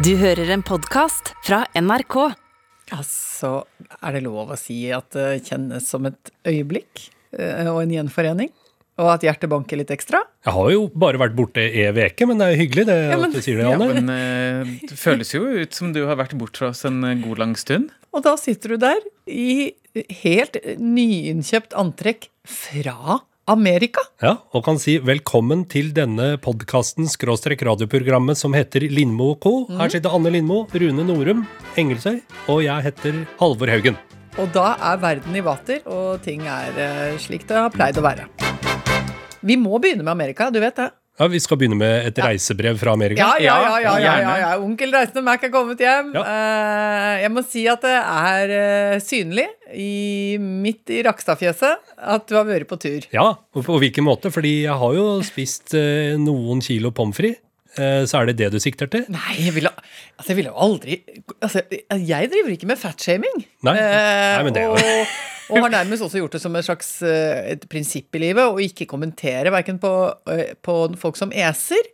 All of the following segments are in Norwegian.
Du hører en podkast fra NRK. Altså, er det lov å si at det kjennes som et øyeblikk eh, og en gjenforening? Og at hjertet banker litt ekstra? Jeg har jo bare vært borte ei uke, men det er jo hyggelig det Ja, men- at du sier det, Ja, men eh, Det føles jo ut som du har vært bort fra oss en god lang stund. Og da sitter du der i helt nyinnkjøpt antrekk fra Amerika. Ja, og kan si velkommen til denne podkasten skråstrek radioprogrammet som heter Lindmo co. Mm. Her sitter Anne Lindmo, Rune Norum, Engelsøy, og jeg heter Halvor Haugen. Og da er verden i vater, og ting er eh, slik det har pleid å være. Vi må begynne med Amerika, du vet det. Ja, Vi skal begynne med et reisebrev fra Amerika. Ja, ja, ja, ja, ja, ja, ja. Onkel Reisende Mac er kommet hjem. Ja. Eh, jeg må si at det er eh, synlig i, midt i Rakstadfjeset at du har vært på tur. Ja, og på hvilken måte? Fordi jeg har jo spist eh, noen kilo pommes frites. Eh, så er det det du sikter til? Nei, jeg ville, altså, jeg ville jo aldri altså, Jeg driver ikke med fatshaming. Nei. Nei, men det er jo- og, har nærmest også gjort det som et slags eh, et prinsipp i livet å ikke kommentere verken på, eh, på folk som eser,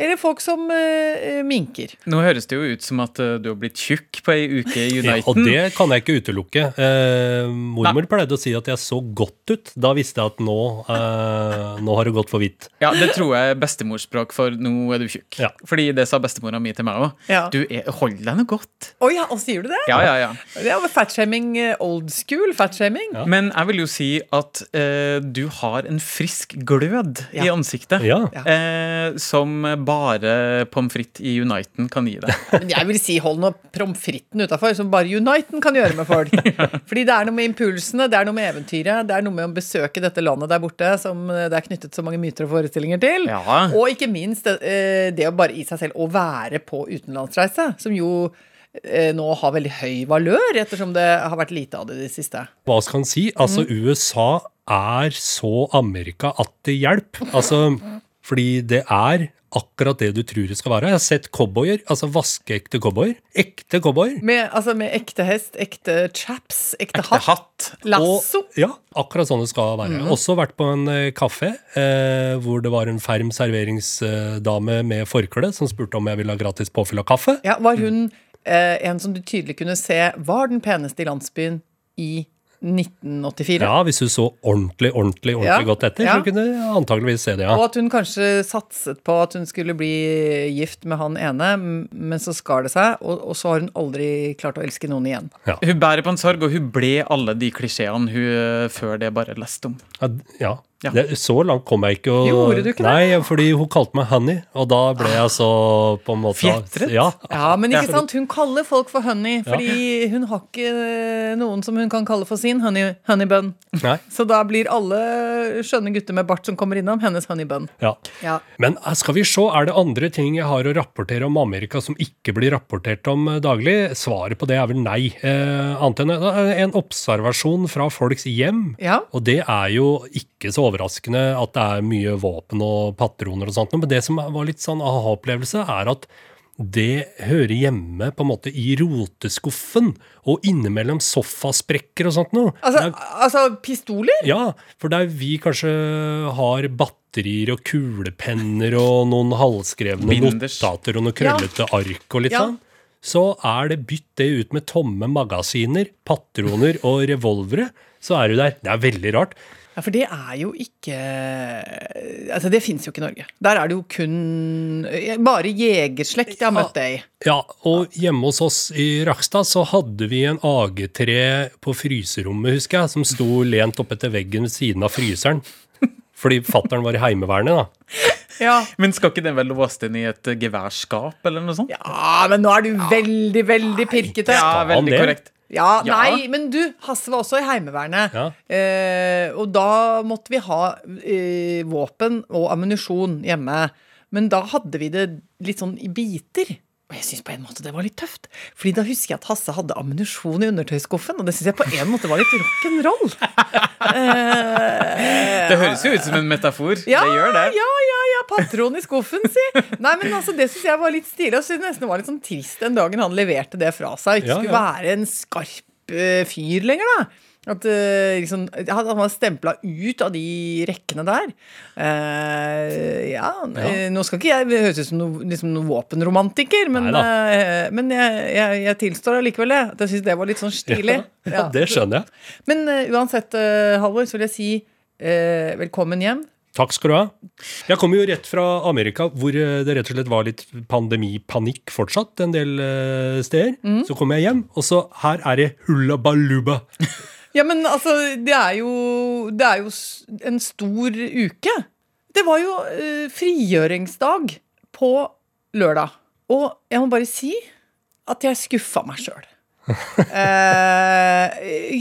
eller folk som uh, minker. Nå høres det jo ut som at uh, du har blitt tjukk på ei uke i Ja, Uniten. og det kan jeg ikke utelukke. Uh, mormor pleide å si at jeg så godt ut. Da visste jeg at nå, nå har det gått for vidt. Ja, Det tror jeg er bestemorspråk for 'nå er du tjukk'. Ja. Fordi det sa bestemora mi til meg òg. Ja. Du er, hold deg nå godt. Å ja, og sier du det? Ja, ja, ja. Det er fatshaming old school. Fatshaming. Ja. Men jeg vil jo si at du har en frisk glød i Ja. ansiktet. som Ja. Bare pommes frites i Uniten kan gi deg. Men jeg vil si hold nå pommes fritesen utafor, som bare Uniten kan gjøre med folk. Fordi det er noe med impulsene, det er noe med eventyret, det er noe med å besøke dette landet der borte som eh, det er knyttet så mange myter og forestillinger til. Ja. Og ikke minst det, eh, det å bare i seg selv å være på utenlandsreise, som jo eh, nå har veldig høy valør, ettersom det har vært lite av det i det siste. Hva skal en si? Altså, USA er så Amerika at det hjelper. Altså, fordi det er akkurat det du tror det skal være. Jeg har sett cowboyer, altså vaskeekte cowboyer. Ekte cowboyer. Med, altså med ekte hest, ekte chaps, ekte, Ekte hatt, hatt. lasso. Og, ja, akkurat sånn det skal være. Også vært på en uh, kafé uh, hvor det var en ferm serveringsdame med forkle som spurte om jeg ville ha gratis påfyll av kaffe. Ja, var hun eh, en som du tydelig kunne se var den peneste i landsbyen i 1984? Ja, hvis hun så ordentlig, ordentlig, ordentlig Ja, godt etter, ja. så kunne hun antageligvis se det, ja. Og at hun kanskje satset på at hun skulle bli gift med han ene, men så skar det seg, og, og så har hun aldri klart å elske noen igjen. Hun bærer på en sorg, og hun ble alle de klisjeene hun eh, før det bare leste om. Ja, ja. Det, så langt kom jeg ikke. Og, Gjorde du ikke det? Nei, fordi hun kalte meg Honey, og da ble jeg så på en måte Fjetret? Ja. Ja, men ikke Ja. sant, hun kaller folk for honey, fordi hun har ikke eh, noen som hun kan kalle for sin honey, honeybun. Nei. Så da blir alle skjønne gutter med bart som kommer innom, hennes honeybun. ja. Ja. Men eh, skal vi se, er det andre ting jeg har å rapportere om Amerika som ikke blir rapportert om eh, daglig? Svaret på det er vel nei. Eh, annet enn en, en observasjon fra folks hjem. Ja. Og det er jo ikke så overraskende at det er mye våpen og patroner og sånt, men det som var litt sånn aha-opplevelse, er at det hører hjemme på en måte i roteskuffen og innimellom sofasprekker og sånt noe. Altså, er- altså pistoler? ja, for der vi kanskje har batterier og kulepenner og noen halvskrevne Binders. notater og noen krøllete ark og litt Ja. sånn, så er det bytt det ut med tomme magasiner, patroner og revolvere, så er du der. Det er veldig rart. Ja, for det er jo ikke Altså, det fins jo ikke i Norge. Der er det jo kun Bare jegerslekt jeg har møtt det i. Ja, og hjemme hos oss i Rakstad så hadde vi en AG3 på fryserommet, husker jeg, som sto lent opp etter veggen ved siden av fryseren. Fordi fattern var i Heimevernet, da. Ja. Men skal ikke den vel låst inn i et eh, geværskap, eller noe sånt? ja, men nå er du veldig, veldig pirkete. Ja, veldig korrekt. Ja, Ja. nei, men du, Hasse var også i Heimevernet. Ja. Eh, og da måtte vi ha eh, våpen og ammunisjon hjemme. Men da hadde vi det litt sånn i biter. Og jeg syns på en måte det var litt tøft. Fordi da husker jeg at Hasse hadde ammunisjon i undertøyskuffen, og det syns jeg på en måte var litt rock'n'roll. Eh, Det høres jo ut som en metafor. ja, det gjør det. ja, ja, ja, patron i skuffen, si. Nei, men altså, Det syns jeg var litt stilig. Og synes nesten det var litt sånn trist den dagen han leverte det fra seg. Ikke Ja, skulle ja. være en skarp uh, fyr lenger, da. At uh, liksom, Han var stempla ut av de rekkene der. Uh, ja, ja, Nå skal ikke jeg høres ut som noen liksom noe våpenromantiker, men, eh, men jeg, jeg, jeg tilstår allikevel det. At jeg syns det var litt sånn stilig. Ja, det skjønner jeg. Men uansett, uh, Halvor, så vil jeg si velkommen hjem. Takk skal du ha. Jeg kommer jo rett fra Amerika, hvor eh, det rett og slett var litt pandemipanikk fortsatt en del steder. steder. Så kommer jeg hjem, og så her er det hullabaluba. Ja, men altså, det er jo, det er jo en stor uke. Det var jo uh, frigjøringsdag på lørdag. Og jeg må bare si at jeg skuffa meg sjøl.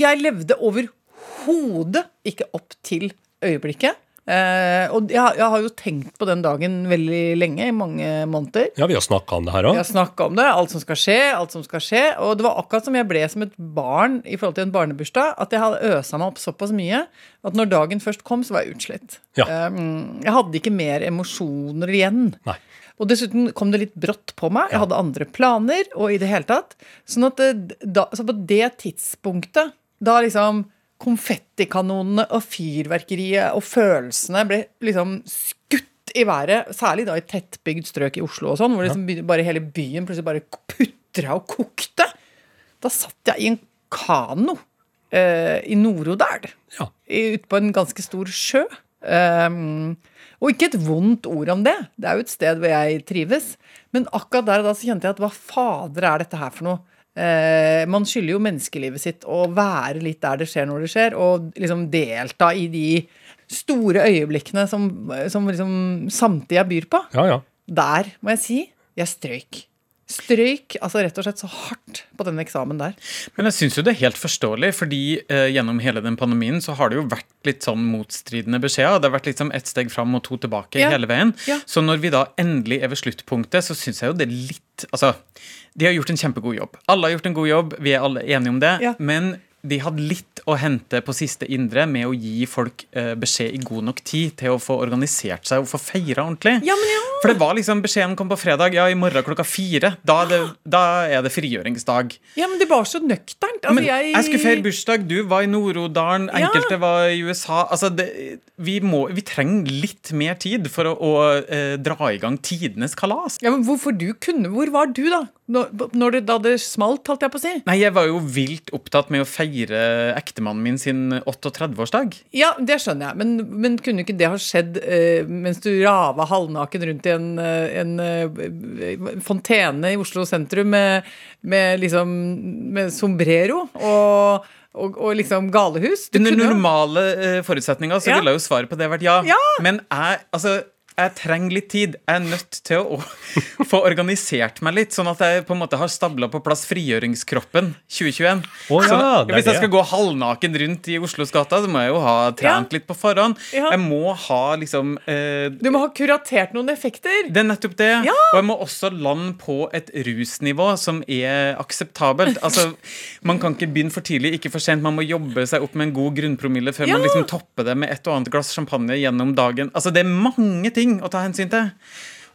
jeg levde overhodet ikke opp til øyeblikket. Eh, og jeg, jeg har jo tenkt på den dagen veldig lenge, i mange måneder. Ja, vi har snakka om det her Vi har snakka om det, alt som skal skje, alt som skal skje. Og det var akkurat som jeg ble som et barn i forhold til en barnebursdag. At jeg hadde øsa meg opp såpass mye at når dagen først kom, så var jeg utslitt. Ja. Um, jeg hadde ikke mer emosjoner igjen. Nei. Og dessuten kom det litt brått på meg. Jeg hadde andre planer. og i det hele tatt. Sånn at da, så på det tidspunktet, da liksom konfettikanonene og fyrverkeriet og følelsene ble liksom skutt i været, særlig da i tettbygd strøk i Oslo og sånn, hvor liksom bare hele byen plutselig bare putra og kokte. Da satt jeg i en kano eh, i Nord-Odal Ja. ute på en ganske stor sjø. Um, og ikke et vondt ord om det. Det er jo et sted hvor jeg trives. Men akkurat der og da så kjente jeg at hva fader er dette her for noe? Eh, man skylder jo menneskelivet sitt å være litt der det skjer når det skjer, og liksom delta i de store øyeblikkene som, som liksom samtida byr på. Ja, ja. Der må jeg si jeg strøyk. Strøyk altså rett og slett så hardt på den eksamen der. Men jeg syns jo det er helt forståelig, fordi eh, gjennom hele den pandemien så har det jo vært litt sånn motstridende beskjeder. Det har vært sånn ett steg fram og to tilbake Ja. hele veien. Ja. Så når vi da endelig er ved sluttpunktet, så syns jeg jo det er litt Altså, de har gjort en kjempegod jobb. Alle har gjort en god jobb, vi er alle enige om det. Ja. Men de hadde litt å hente på siste indre med å gi folk eh, beskjed i god nok tid til å få organisert seg og få feira ordentlig. Ja, men ja. For det var liksom beskjeden kom på fredag. Ja, i morgen klokka fire. Da er det, da er det frigjøringsdag. Ja, men det var så nøkternt. Altså, Men jeg, skulle feire bursdag, du var i Nord-Odalen, Ja. enkelte var i USA. Altså, det, vi, må, vi trenger litt mer tid for å, å eh, dra i gang tidenes kalas. Ja, men hvorfor du kunne Hvor var du, da? Når, det, da det smalt, holdt jeg på å si? Nei, jeg var jo vilt opptatt med å feire ektemannen min sin 38-årsdag. Ja, det skjønner jeg, men, men kunne ikke det ha skjedd eh, mens du rava halvnaken rundt i en, eh, en eh, fontene i Oslo sentrum med, med liksom Med sombrero og, og, og liksom galehus? Under normale uh, forutsetninger så Ja. ville jo svaret på det vært ja. Ja. Men jeg, altså jeg trenger litt tid. Jeg er nødt til å få organisert meg litt, sånn at jeg på en måte har stabla på plass frigjøringskroppen 2021. Oh, ja, Sånn det er hvis jeg skal gå halvnaken rundt i Oslos gata, så må jeg jo ha trent litt på forhånd. Ja. Jeg må ha liksom eh, Du må ha kuratert noen effekter. det er nettopp det. Ja. Og jeg må også lande på et rusnivå som er akseptabelt. Altså, Man kan ikke begynne for tidlig, ikke for sent. Man må jobbe seg opp med en god grunnpromille før Ja. man liksom topper det med et og annet glass champagne gjennom dagen. Altså, Det er mange ting å ta hensyn til.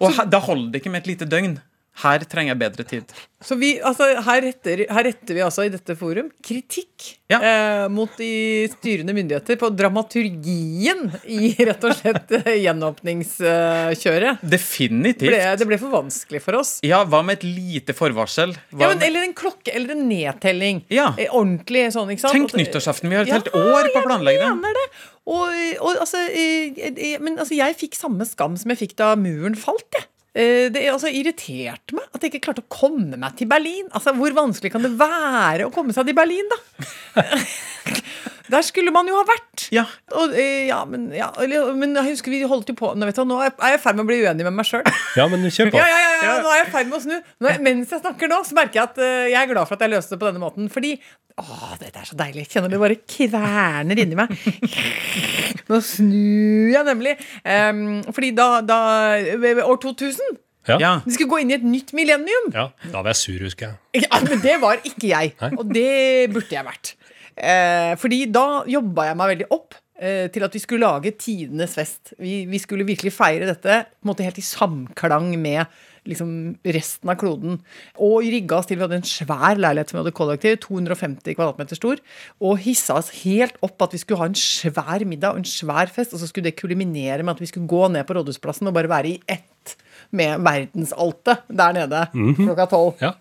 Og her, da holder det ikke med et lite døgn. Her trenger jeg bedre tid. Så vi, altså, her, retter, her retter vi altså i dette forum kritikk Ja. eh, mot de styrende myndigheter på dramaturgien i rett og slett eh, gjenåpningskjøret. Definitivt. Ble, det ble for vanskelig for oss. Ja, hva med et lite forvarsel? Ja, men, eller en klokke, eller en nedtelling. Ja. Eh, Ordentlig sånn, ikke sant? Tenk nyttårsaften. Vi har et Ja, helt år på å planlegge det. Og, og altså, eh, eh, men altså, jeg fikk samme skam som jeg fikk da muren falt, jeg. Eh, Det altså, irriterte meg at jeg ikke klarte å komme meg til Berlin. Altså, Hvor vanskelig kan det være å komme seg til Berlin, da? Der skulle man jo ha vært. Ja. Og, eh, ja, men, ja, men jeg husker vi holdt jo på Nå, vet du, nå er jeg i ferd med å bli uenig med meg sjøl. Ja, men kjør på. Ja, ja, ja, ja, nå er jeg i ferd med å snu. Nå, er- mens jeg snakker nå, så merker jeg at uh, jeg er glad for at jeg løste det på denne måten. Fordi Å, dette er så deilig. Kjenner det bare kverner inni meg. Nå snur jeg nemlig. Um, fordi da, da År 2000 Ja. Ja. Vi skulle gå inn i et nytt millennium. Ja, da var jeg sur, husker jeg. Ja, men det var ikke jeg. Nei. Og det burde jeg vært. Eh, fordi da jobba jeg meg veldig opp eh, til at vi skulle lage tidenes fest. Vi, vi skulle virkelig feire dette på en måte helt i samklang med liksom resten av kloden. Og rigga oss til. Vi hadde en svær leilighet som vi hadde kollektiv, 250 kvadratmeter stor. Og hissa oss helt opp at vi skulle ha en svær middag og en svær fest. Og så skulle det kuliminere med at vi skulle gå ned på Rådhusplassen og bare være i ett med verdensaltet der nede klokka tolv. Ja.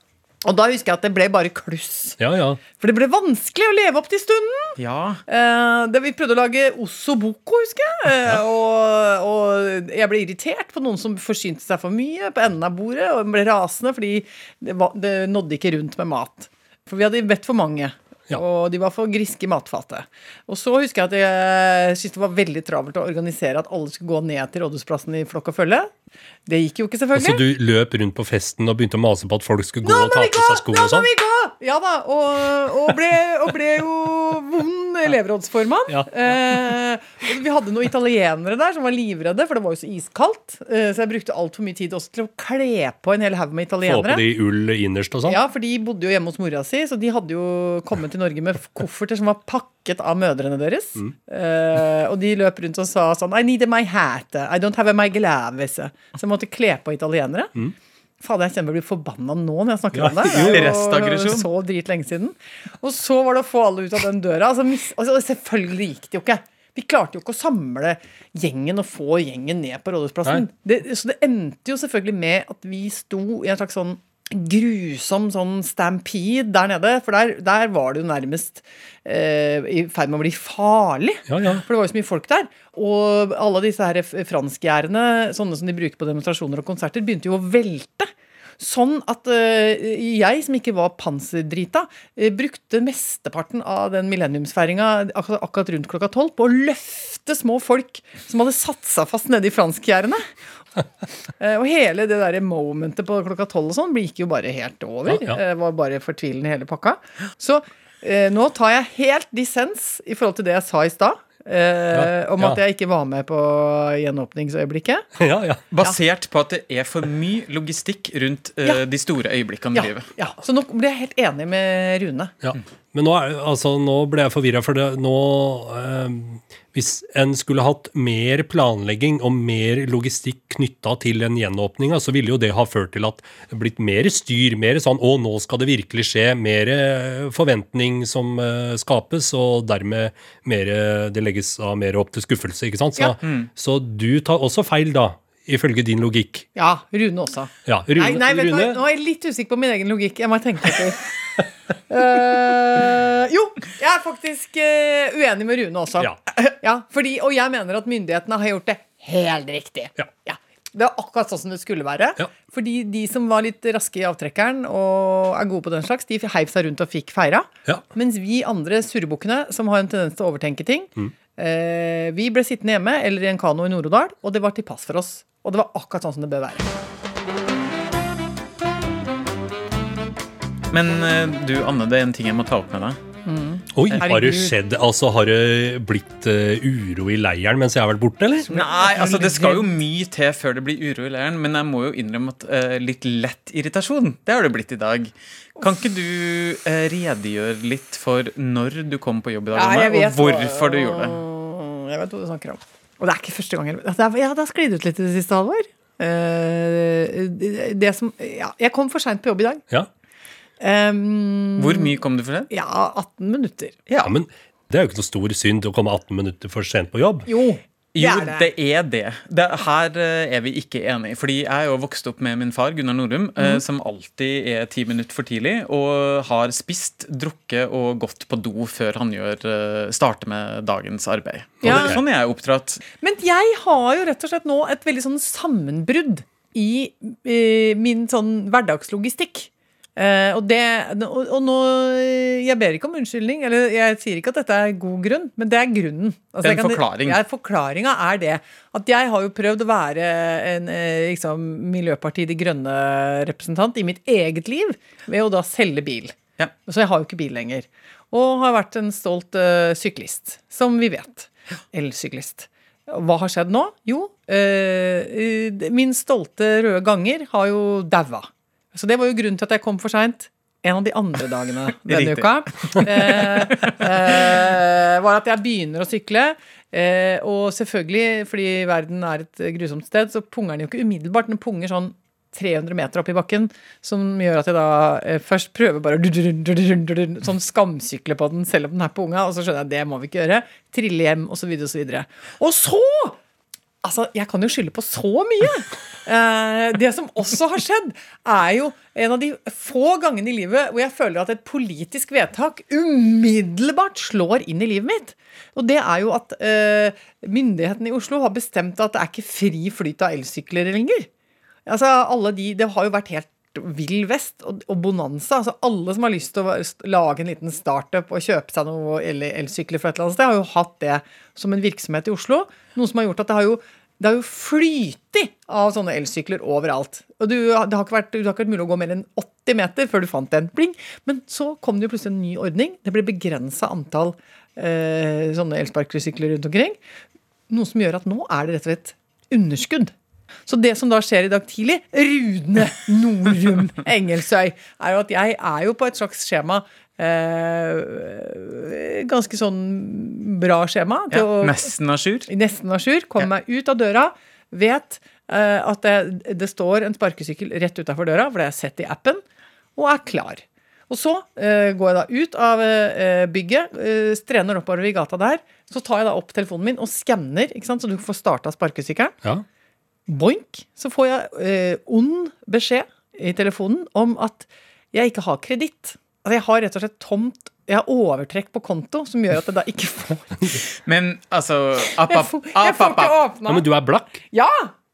Og da husker jeg at det ble bare kluss. Ja, ja. For det ble vanskelig å leve opp til stunden. Ja. Eh, det, vi prøvde å lage ossoboko, husker jeg. Eh, og, og jeg ble irritert på noen som forsynte seg for mye på enden av bordet. Og ble rasende fordi det, var, det nådde ikke rundt med mat. For vi hadde bedt for mange. Ja. Og de var for griske i matfatet. Og så husker jeg at jeg syntes det var veldig travelt å organisere at alle skulle gå ned til Rådhusplassen i flokk og følge. Det gikk jo ikke, selvfølgelig. Så du løp rundt på festen og begynte å mase på at folk skulle gå og ta på seg sko og sånn? Ja da, og, og, ble, og ble jo vond elevrådsformann. Ja. Eh, vi hadde noen italienere der som var livredde, for det var jo så iskaldt. Eh, så jeg brukte altfor mye tid også til å kle på en hel haug med italienere. Få på de ull innerst og sånn? Ja, for de bodde jo hjemme hos mora si, så de hadde jo kommet til Norge med kofferter som var pakket av mødrene deres. Mm. Eh, og de løp rundt og sa sånn I need my hat. I don't have my glaves. Så jeg måtte kle på italienere. Fader, jeg kjenner meg blir forbanna nå når jeg snakker. Ja, om det. Det er jo. Så dritlenge siden. Og så var det å få alle ut av den døra. Altså, mis, altså, selvfølgelig gikk det jo ikke. Vi klarte jo ikke å samle gjengen og få gjengen ned på Rådhusplassen. Det, så det endte jo selvfølgelig med at vi sto i en slags sånn grusom sånn stampede der nede. For der, der var det jo nærmest eh, i ferd med å bli farlig. Ja, ja. For det var jo så mye folk der. Og alle disse her franskgjerdene, sånne som de bruker på demonstrasjoner og konserter, begynte jo å velte. Sånn at eh, jeg, som ikke var panserdrita, eh, brukte mesteparten av den millenniumsfeiringa akkurat rundt klokka tolv på å løfte små folk som hadde satt seg fast nede i franskgjerdene. Eh, og hele det der momentet på klokka tolv og sånn gikk jo bare helt over. Ja, ja. Eh, var bare fortvilende hele pakka. Så eh, nå tar jeg helt dissens i forhold til det jeg sa i stad. Eh, om ja. at jeg ikke var med på gjenåpningsøyeblikket. Ja, ja. Basert på at det er for mye logistikk rundt eh, Ja. de store øyeblikkene i Ja, livet. ja. Så nå ble jeg helt enig med Rune. Ja. Men nå, er, altså, nå ble jeg forvirra, for det, nå eh, Hvis en skulle hatt mer planlegging og mer logistikk knytta til den gjenåpninga, så ville jo det ha ført til at det blitt mer styr, mer sånn å, nå skal det virkelig skje, mer eh, forventning som eh, skapes, og dermed mer, eh, det legges av mer opp til skuffelse, ikke sant? Så, Ja. så du tar også feil, da, ifølge din logikk. Ja, Rune også. Ja, Rune, nei, nei, vet du hva? Rune Nå er jeg litt usikker på min egen logikk. Jeg må tenke etter. uh, jo, jeg er faktisk uh, uenig med Rune også. Ja. Ja, fordi, og jeg mener at myndighetene har gjort det helt riktig. Ja. Det var akkurat sånn som det skulle være. Ja. Fordi de som var litt raske i avtrekkeren og er gode på den slags, de heiv seg rundt og fikk feira. Ja. Mens vi andre surrebukkene, som har en tendens til å overtenke ting, Mm. eh, vi ble sittende hjemme eller i en kano i Nord-Odal, og det var til pass for oss. Og det var akkurat sånn som det bør være. Men eh, du, Anne, det er en ting jeg må ta opp med deg. Oi, har det skjedd Altså, har det blitt uh, uro i leiren mens jeg har vært borte, eller? Nei, altså Det skal jo mye til før det blir uro i leiren, men jeg må jo innrømme at uh, litt lett irritasjon, det har det blitt i dag. Kan ikke du uh, redegjøre litt for når du kom på jobb i dag, Ja, og hvorfor du gjorde det? Jeg vet hva du snakker om. Og det er ikke første gang. jeg- er, ja, det har sklidd ut litt i det siste, Halvor. Eh, det, som Ja, jeg kom for seint på jobb i dag. Ja. Um, Hvor mye kom du for det? Ja, 18 minutter. ja, men det er jo ikke noe stor synd å komme 18 minutter for sent på jobb. Jo, det Jo, er det. det er det. det her eh, er vi ikke enige. Fordi jeg er jo vokst opp med min far, Gunnar Norum, mm. eh, som alltid er ti minutter for tidlig, og har spist, drukket og gått på do før han gjør, eh, starter med dagens arbeid. Ja. det, sånn er jeg oppdratt. Men jeg har jo rett og slett nå et veldig sånn sammenbrudd i eh, min sånn hverdagslogistikk. Eh, og, det, og, og nå Jeg ber ikke om unnskyldning, eller jeg sier ikke at dette er god grunn, men det er grunnen. Altså, Det er en forklaring. Ja, Forklaringa er det at jeg har jo prøvd å være en eh, liksom, Miljøpartiet De Grønne-representant i mitt eget liv ved å da selge bil. Ja. Så jeg har jo ikke bil lenger. Og har vært en stolt uh, syklist, som vi vet. Elsyklist. Hva har skjedd nå? Jo, eh, min stolte røde ganger har jo daua. Så det var jo grunnen til at jeg kom for seint. En av de andre dagene denne uka eh, eh, var at jeg begynner å sykle. Eh, og selvfølgelig, fordi verden er et grusomt sted, så punger den jo ikke umiddelbart. Den punger sånn 300 meter opp i bakken, som gjør at jeg da eh, først prøver bare å sånn skamsykle på den selv om den er på unga, og så skjønner jeg at det må vi ikke gjøre. Trille hjem, osv., osv. Og, så videre. og så Altså, Jeg kan jo skylde på så mye. Eh, det som også har skjedd, er jo en av de få gangene i livet hvor jeg føler at et politisk vedtak umiddelbart slår inn i livet mitt. Og det er jo at eh, myndighetene i Oslo har bestemt at det er ikke fri flyt av elsykler lenger. Altså, alle de, Det har jo vært helt vill vest og, og bonanza. altså Alle som har lyst til å lage en liten startup og kjøpe seg noe el- elsykler fra et eller annet sted, har jo hatt det som en virksomhet i Oslo. Noe som har gjort at det har jo jo flytet av sånne elsykler overalt. Og du, det, har vært, det har ikke vært mulig å gå mer enn 80 meter før du fant en. Bling. Men så kom det jo plutselig en ny ordning. Det ble begrensa antall eh, sånne elsparkesykler rundt omkring. Noe som gjør at nå er det rett og slett underskudd. Så det som da skjer i dag tidlig, Rune Norum Engelsøy, er jo at jeg er jo på et slags skjema eh, Ganske sånn bra skjema. Ja, å- nesten à jour. nesten à jour. Kommer meg ut av døra. Vet eh, at det, det står en sparkesykkel rett utafor døra, for det har jeg sett i appen, og er klar. Og så eh, går jeg da ut av eh, bygget, uh, strener oppover i gata der. Så tar jeg da opp telefonen min og skanner, så du får starta sparkesykkelen. Ja. Boink! Så får jeg eh, ond beskjed i telefonen om at jeg ikke har kreditt. Altså jeg har rett og slett tomt Jeg har overtrekk på konto som gjør at jeg da ikke får Men altså app, app, app, jeg får ikke åpna. ja, Men du er blakk? Ja!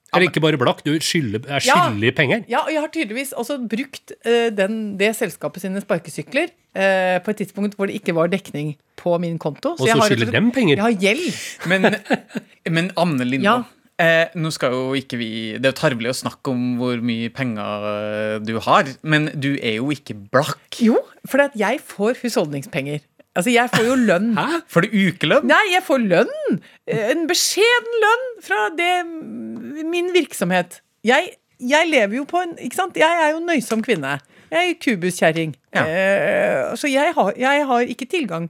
Eller ikke bare blakk, du skylder, er Ja. skyldig penger. Ja, og jeg har tydeligvis også brukt uh, den, det selskapet sine sparkesykler uh, på et tidspunkt hvor det ikke var dekning på min konto. Og jeg så har skylder dem penger. Jeg har gjeld. Men, men Anne Lindmo, Ja. Eh, nå skal jo ikke vi Det er jo tarvelig å snakke om hvor mye penger eh, du har, men du er jo ikke blakk. Jo, for at jeg får husholdningspenger. Altså, jeg får jo lønn. Hæ? Får du ukelønn? Nei, jeg får lønn! Eh, En beskjeden lønn fra det, min virksomhet. Jeg, jeg lever jo på en Ikke sant? Jeg er jo nøysom kvinne. Jeg er kubuskjerring. Ja. Eh, så jeg har, jeg har ikke tilgang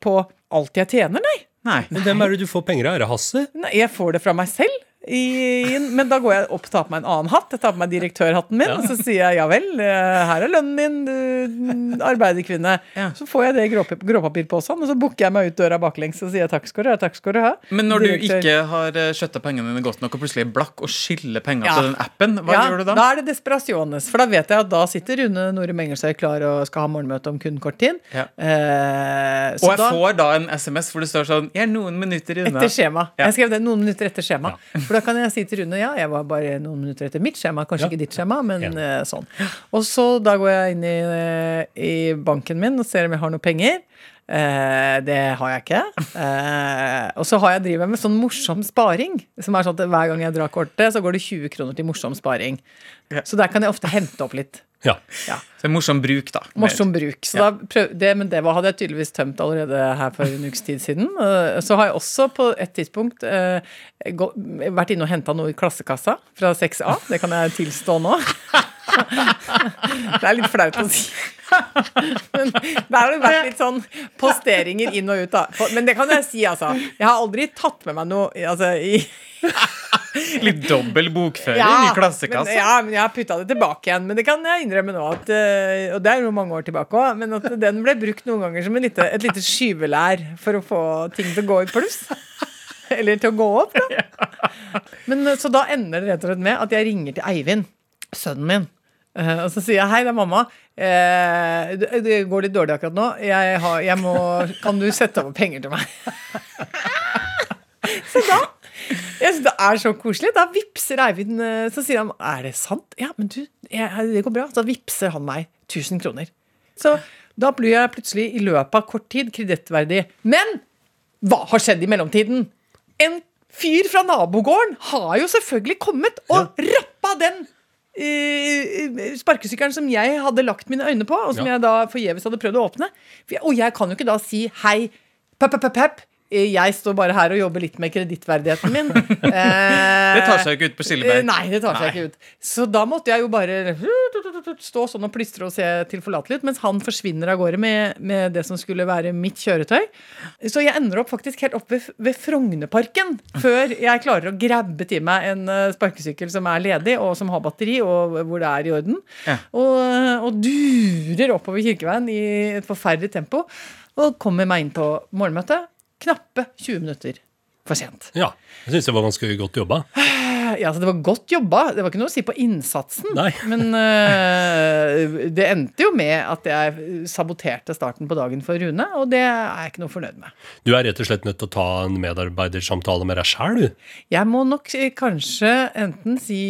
på alt jeg tjener, nei. Nei. Men hvem er det du får penger av? Er det Hasse? nei. Jeg får det fra meg selv. I, men da går jeg opp og tar på meg en annen hatt. Jeg tar på meg direktørhatten min, og så sier jeg ja vel, eh, her er lønnen din, du arbeiderkvinne. Ja. Så får jeg det i gråpap- gråpapirposen, og så bukker jeg meg ut døra baklengs og sier takk skal du ha. takk skal du ha. Men når du ikke har eh, skjøtta pengene dine godt nok og plutselig er blakk og skylder penger Ja. til den appen, hva ja, gjør du da? Da er det desperasjones. For da vet jeg at da sitter Rune Norum Engelsøy klar og skal ha morgenmøte om kun kort tid. Ja. Eh, så Og jeg da, får da en SMS hvor det står sånn Jeg er noen minutter unna. etter skjema. Ja. Jeg skrev det noen minutter etter skjema. For da kan jeg si til Rune ja, jeg var bare noen minutter etter mitt skjema. Kanskje Ja. ikke ditt skjema, men Enig. eh, sånn. Og så da går jeg inn i, eh, i banken min og ser om jeg har noe penger. Eh, det har jeg ikke. Eh, og så har jeg driver med sånn morsom sparing. Som er sånn at Hver gang jeg drar kortet, så går det 20 kroner til morsom sparing. Ja. Så der kan jeg ofte hente opp litt. Ja. Ja. Så en morsom bruk, da. Morsom bruk. Så da prøv, det, men det var, hadde jeg tydeligvis tømt allerede her for en ukes tid siden. Eh, Så har jeg også på et tidspunkt eh, gå, vært inne og henta noe i klassekassa fra 6A. Det kan jeg tilstå nå. Det er litt flaut å si. Men det har jo vært litt sånn posteringer inn og ut, da. Men det kan jeg si, altså. Jeg har aldri tatt med meg noe altså, i Litt dobbel bokføring i klassekassa. Ja, men jeg har putta det tilbake igjen. Men det kan jeg innrømme nå, at, eh, og det er jo mange år tilbake òg, men at den ble brukt noen ganger som en lite, et lite skyvelær for å få ting til å gå i pluss. Eller til å gå opp, da. Men, eh, så da ender det rett og slett med at jeg ringer til Eivind, sønnen min. Uh, og så sier jeg hei, det er mamma. Uh, det, det går litt dårlig akkurat nå. Jeg har, jeg må, kan du sette over penger til meg? så da jeg synes Det er så koselig. Da vipser Eivind eh, Så sier han er det sant? Ja, men du, jeg, det går bra. Så da vippser han meg 1000 kroner. Så da blir jeg plutselig i løpet av kort tid kredittverdig. Men hva har skjedd i mellomtiden? En fyr fra nabogården har jo selvfølgelig kommet og rappa den uh, sparkesykkelen som jeg hadde lagt mine øyne på, og som Ja. jeg da forgjeves hadde prøvd å åpne. Og jeg kan jo ikke da si hei, pep, pep, pep. Jeg står bare her og jobber litt med kredittverdigheten min. Eh, Det tar seg jo ikke ut på Silleberg. Nei, det tar seg ikke ut. Så da måtte jeg jo bare stå sånn og plystre og se tilforlatelig ut, mens han forsvinner av gårde med, med det som skulle være mitt kjøretøy. Så jeg ender opp faktisk helt oppe ved, ved Frognerparken før jeg klarer å grabbe til meg en eh, sparkesykkel som er ledig, og som har batteri, og hvor det er i orden. Ja. Og, og durer oppover Kirkeveien i et forferdelig tempo. Og kommer meg inn på morgenmøtet. Knappe 20 minutter for sent. Ja. Jeg syns det var ganske godt jobba. Ja, altså Det var godt jobba. Det var ikke noe å si på innsatsen. Nei. Men uh, det endte jo med at jeg saboterte starten på dagen for Rune, og det er jeg ikke noe fornøyd med. Du er rett og slett nødt til å ta en medarbeidersamtale med deg sjæl, du. Jeg må nok eh, kanskje enten si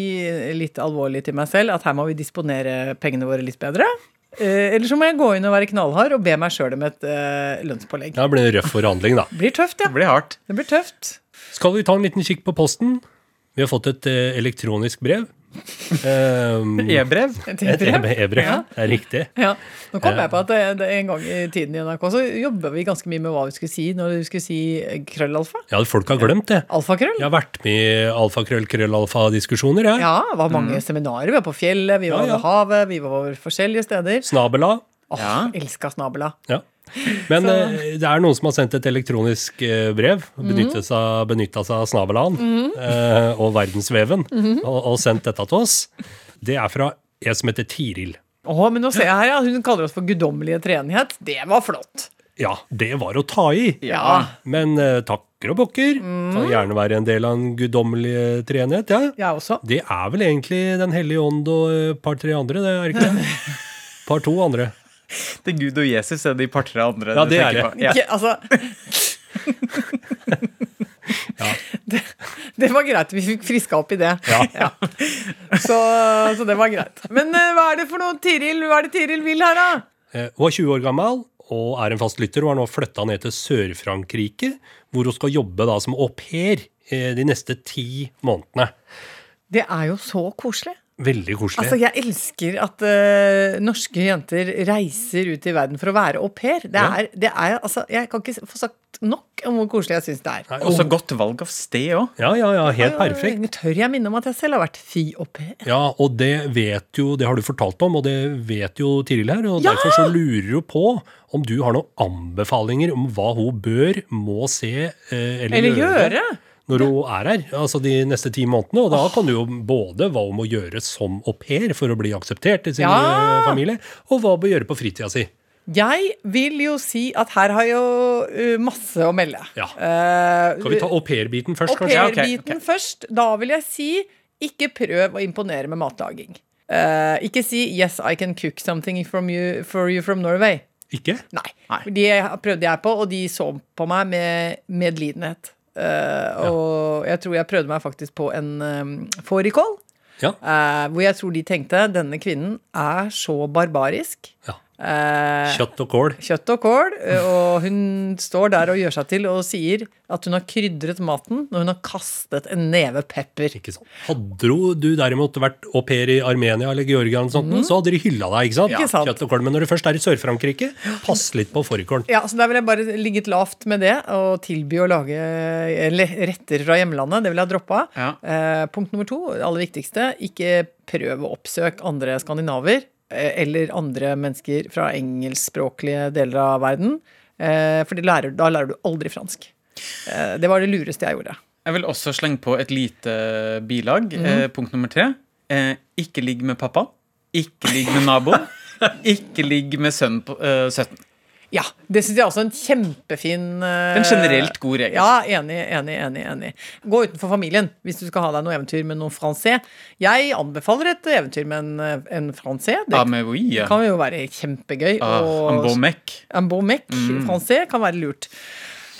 litt alvorlig til meg selv at her må vi disponere pengene våre litt bedre. Eh, Eller så må jeg gå inn og være knallhard og be meg sjøl om et eh, lønnspålegg. Ja, det blir en røff forhandling, da. Det blir tøft, ja. Det blir hardt. Det blir tøft. Skal vi ta en liten kikk på posten? Vi har fått et eh, elektronisk brev. Um, E-brev. Et et brev. e-brev, Ja. det er riktig. Ja, Nå kom jeg på at det, det en gang i tiden i NRK så jobba vi ganske mye med hva vi skulle si når vi skulle si krøllalfa. Ja, folk har glemt det. Alfakrøll. Jeg har vært med i alfakrøll-krøllalfa-diskusjoner, jeg. Ja, det var mange seminarer. Vi var på fjellet, vi var Ja, ja. ved havet, vi var forskjellige steder. Snabela. Åh, Ja. Elska snabela. Ja. Men Så- eh, det er noen som har sendt et elektronisk eh, brev, benyttet seg, benytta seg av Snavelan eh, og verdensveven, og, og sendt dette til oss. Det er fra en som heter Tiril. Åh, men nå ser jeg her, ja. Hun kaller oss for guddommelige treenighet. Det var flott. Ja, det var å ta i. Ja. Men eh, takker og bokker. Kan gjerne være en del av en guddommelig treenighet. Ja. Jeg også. Det er vel egentlig Den hellige ånd og et par-tre andre, det er ikke det? Par to andre. Det er Gud og Jesus er de par-tre andre Ja, det er det. Ja. Ja. altså. ja. det, det var greit. Vi fikk friska opp i det. Ja. Så, så det var greit. Men uh, hva er det for noe Tiril Hva er det Tiril vil her, da? Uh, Hun er 20 år gammel og er en fast lytter. Hun har nå flytta ned til Sør-Frankrike, hvor hun skal jobbe da som au pair eh, de neste ti månedene. Det er jo så koselig. Veldig koselig. Altså, Jeg elsker at uh, norske jenter reiser ut i verden for å være au pair. Det Ja. er, det er, altså, jeg kan ikke få sagt nok om hvor koselig jeg syns det er. Og så godt valg av sted òg. ja, ja, ja, helt perfekt. Tør jeg minne om at jeg selv har vært fi au pair? Ja, og det vet jo, det har du fortalt om, og det vet jo Tiril her. Og Ja! derfor så lurer hun på om du har noen anbefalinger om hva hun bør, må se uh, eller, Eller gjøre? Når hun er her, altså de neste ti månedene. Og da kan du jo både hva hun må gjøre som au pair for å bli akseptert i sin Ja. eh, familie, og hva hun bør gjøre på fritida si. Jeg vil jo si at her har jeg jo uh, masse å melde. Ja. Eh, Skal vi ta au pair-biten først, Au kanskje? Ja, ok, pair-biten ok. først. Da vil jeg si ikke prøv å imponere med matlaging. Uh, ikke si 'yes, I can cook something from you, for you from Norway'. Ikke? Nei. Nei. De prøvde jeg på, og de så på meg med medlidenhet. Eh, og jeg tror jeg prøvde meg faktisk på en um, fårikål. Ja. Uh, hvor jeg tror de tenkte denne kvinnen er så barbarisk. ja. Eh, Kjøtt og kål. kjøtt og kål, eh, og hun står der og gjør seg til og sier at hun har krydret maten når hun har kastet en neve pepper. Ikke sant? Hadde du, derimot vært au pair i Armenia eller Georgia, eller sånt, mm. så hadde de hylla deg. ikke sant? Ja. Ikke sant. Kjøtt og kål. Men når du først er i Sør-Frankrike, pass litt på fårikålen. Ja, så Der vil jeg bare ligget lavt med det og tilby å lage retter fra hjemlandet. Det vil jeg droppe. Ja. Eh, punkt nummer to, det aller viktigste, ikke prøv å oppsøke andre skandinaver eller andre mennesker fra engelskspråklige deler av verden. Eh, for lærer, da lærer du aldri fransk. Eh, det var det lureste jeg gjorde. Jeg vil også slenge på et lite bilag. Mm. eh, punkt nummer tre. Eh, ikke ligg med pappa. Ikke ligg med naboen. ikke ligg med sønnen på eh, 17. Ja, det syns jeg også er en kjempefin uh, En generelt god regel. Ja, enig, enig, enig. enig. Gå utenfor familien hvis du skal ha deg noe eventyr med noen fransé. Jeg anbefaler et eventyr med en, eh, en francais. Det Ah, oui, ja. kan jo være kjempegøy. Ah, og- en beau mec. En beau mec Mm. fransé kan være lurt.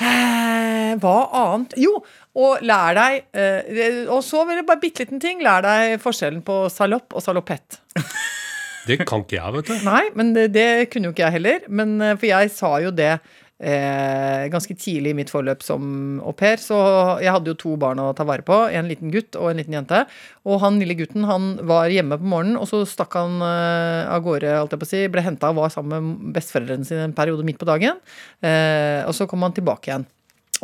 Eh, hva annet? Jo, og lær deg eh, Og så vil jeg bare bitte liten ting. Lær deg forskjellen på salopp og salopett. Det kan ikke jeg, vet du. Nei, men det, det kunne jo ikke jeg heller. Men, eh, for jeg sa jo det eh, ganske tidlig i mitt forløp som au pair. Så jeg hadde jo to barn å ta vare på. En liten gutt og en liten jente. Og han lille gutten han var hjemme på morgenen, og så stakk han eh, av gårde. Alt jeg på å si, ble henta og var sammen med besteforeldrene sine en periode midt på dagen. Eh, og så kom han tilbake igjen.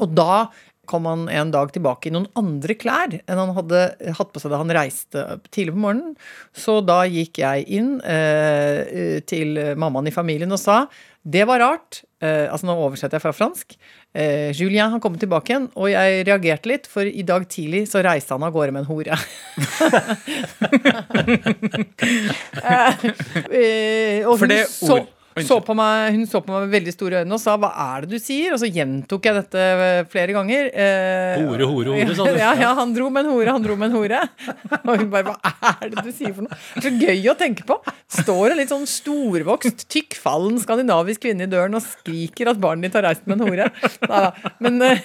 Og da kom han en dag tilbake i noen andre klær enn han hadde hatt på seg da han reiste tidlig på morgenen. Så da gikk jeg inn eh, til mammaen i familien og sa det var rart. Eh, altså Nå oversetter jeg fra fransk. Eh, Julien har kommet tilbake igjen, og jeg reagerte litt, for i dag tidlig så reiste han av gårde med en hore. eh, For det så, ord- Unnskyld. Så på meg, hun så på meg med veldig store øyne og sa 'hva er det du sier?' Og så gjentok jeg dette eh, flere ganger. Eh, Hore, hore, hore, sa du. Ja, ja, han dro med en hore, han dro med en hore. Og hun bare 'hva er det du sier for noe?' Så gøy å tenke på. Står en litt sånn storvokst, tykkfallen skandinavisk kvinne i døren og skriker at barnet ditt har reist med en hore. Da, Men, eh,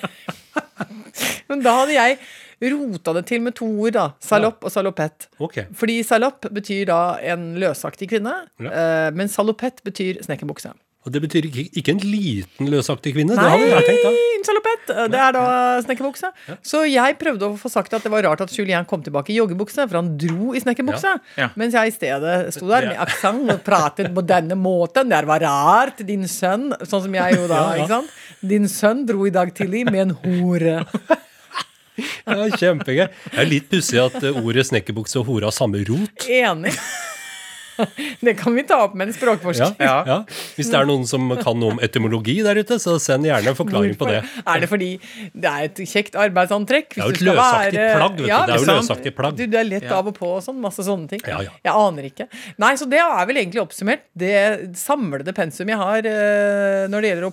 men da hadde jeg rota det til med to ord, da. Salopp og salopett. Okay. Fordi salopp betyr da en løsaktig kvinne, Ja. eh, men salopett betyr snekkerbukse. Og det betyr ikke, ikke en liten løsaktig kvinne? det hadde jeg tenkt, da. en salopett! Det er da snekkerbukse. Så jeg prøvde å få sagt at det var rart at Julien kom tilbake i joggebukse, for han dro i snekkerbukse. Ja. Mens jeg i stedet sto der med aksent og pratet på denne måten. Det var rart, din sønn. Sånn som jeg jo da, Ja, ja. ikke sant. Din sønn dro i dag tidlig med en hore. Ja, kjempegøy. Det er litt pussig at ordet snekkerbukse og hore har samme rot. Enig. Det kan vi ta opp med en språkforsker. Ja, Ja. ja. Hvis det er noen som kan noe om etymologi der ute, så send gjerne en forklaring på det. Er det fordi det er et kjekt arbeidsantrekk? Det er jo et løsaktig være- plagg, vet du. Ja, Det er jo løsaktig plagg. Du, du er lett Ja. av og på og sånn. Masse sånne ting. Ja, ja. Jeg aner ikke. Nei, så det er vel egentlig oppsummert det samlede pensum jeg har eh, når det gjelder au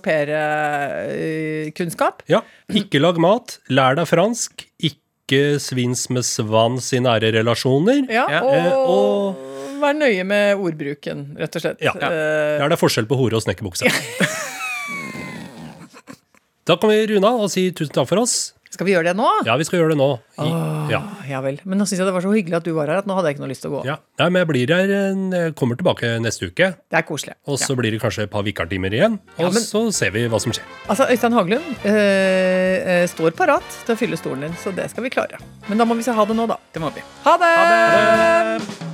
pair-kunnskap. Ja. Ikke lag mat, lær deg fransk, ikke svins med svans i nære relasjoner. ja, Ja. og, Eh, og- vær nøye med ordbruken, rett og slett. Ja. ja. Er deg forskjell på hore og snekkerbukse. Da kan vi runde av og si tusen takk for oss. skal vi gjøre det nå? Ja, vi skal gjøre det nå. I, ja. Ja vel. Men nå syns jeg det var så hyggelig at du var her, at nå hadde jeg ikke noe lyst til å gå. Ja. Nei, men jeg blir her, eh, jeg kommer tilbake neste uke. Det er koselig. Og så blir det kanskje et par vikartimer igjen. Og Ja, men- så ser vi hva som skjer. Altså, Øystein Haglund eh, eh, står parat til å fylle stolen din, så det skal vi klare. Men da må vi si ha det nå, da. Det må vi. Ha det! Ha det!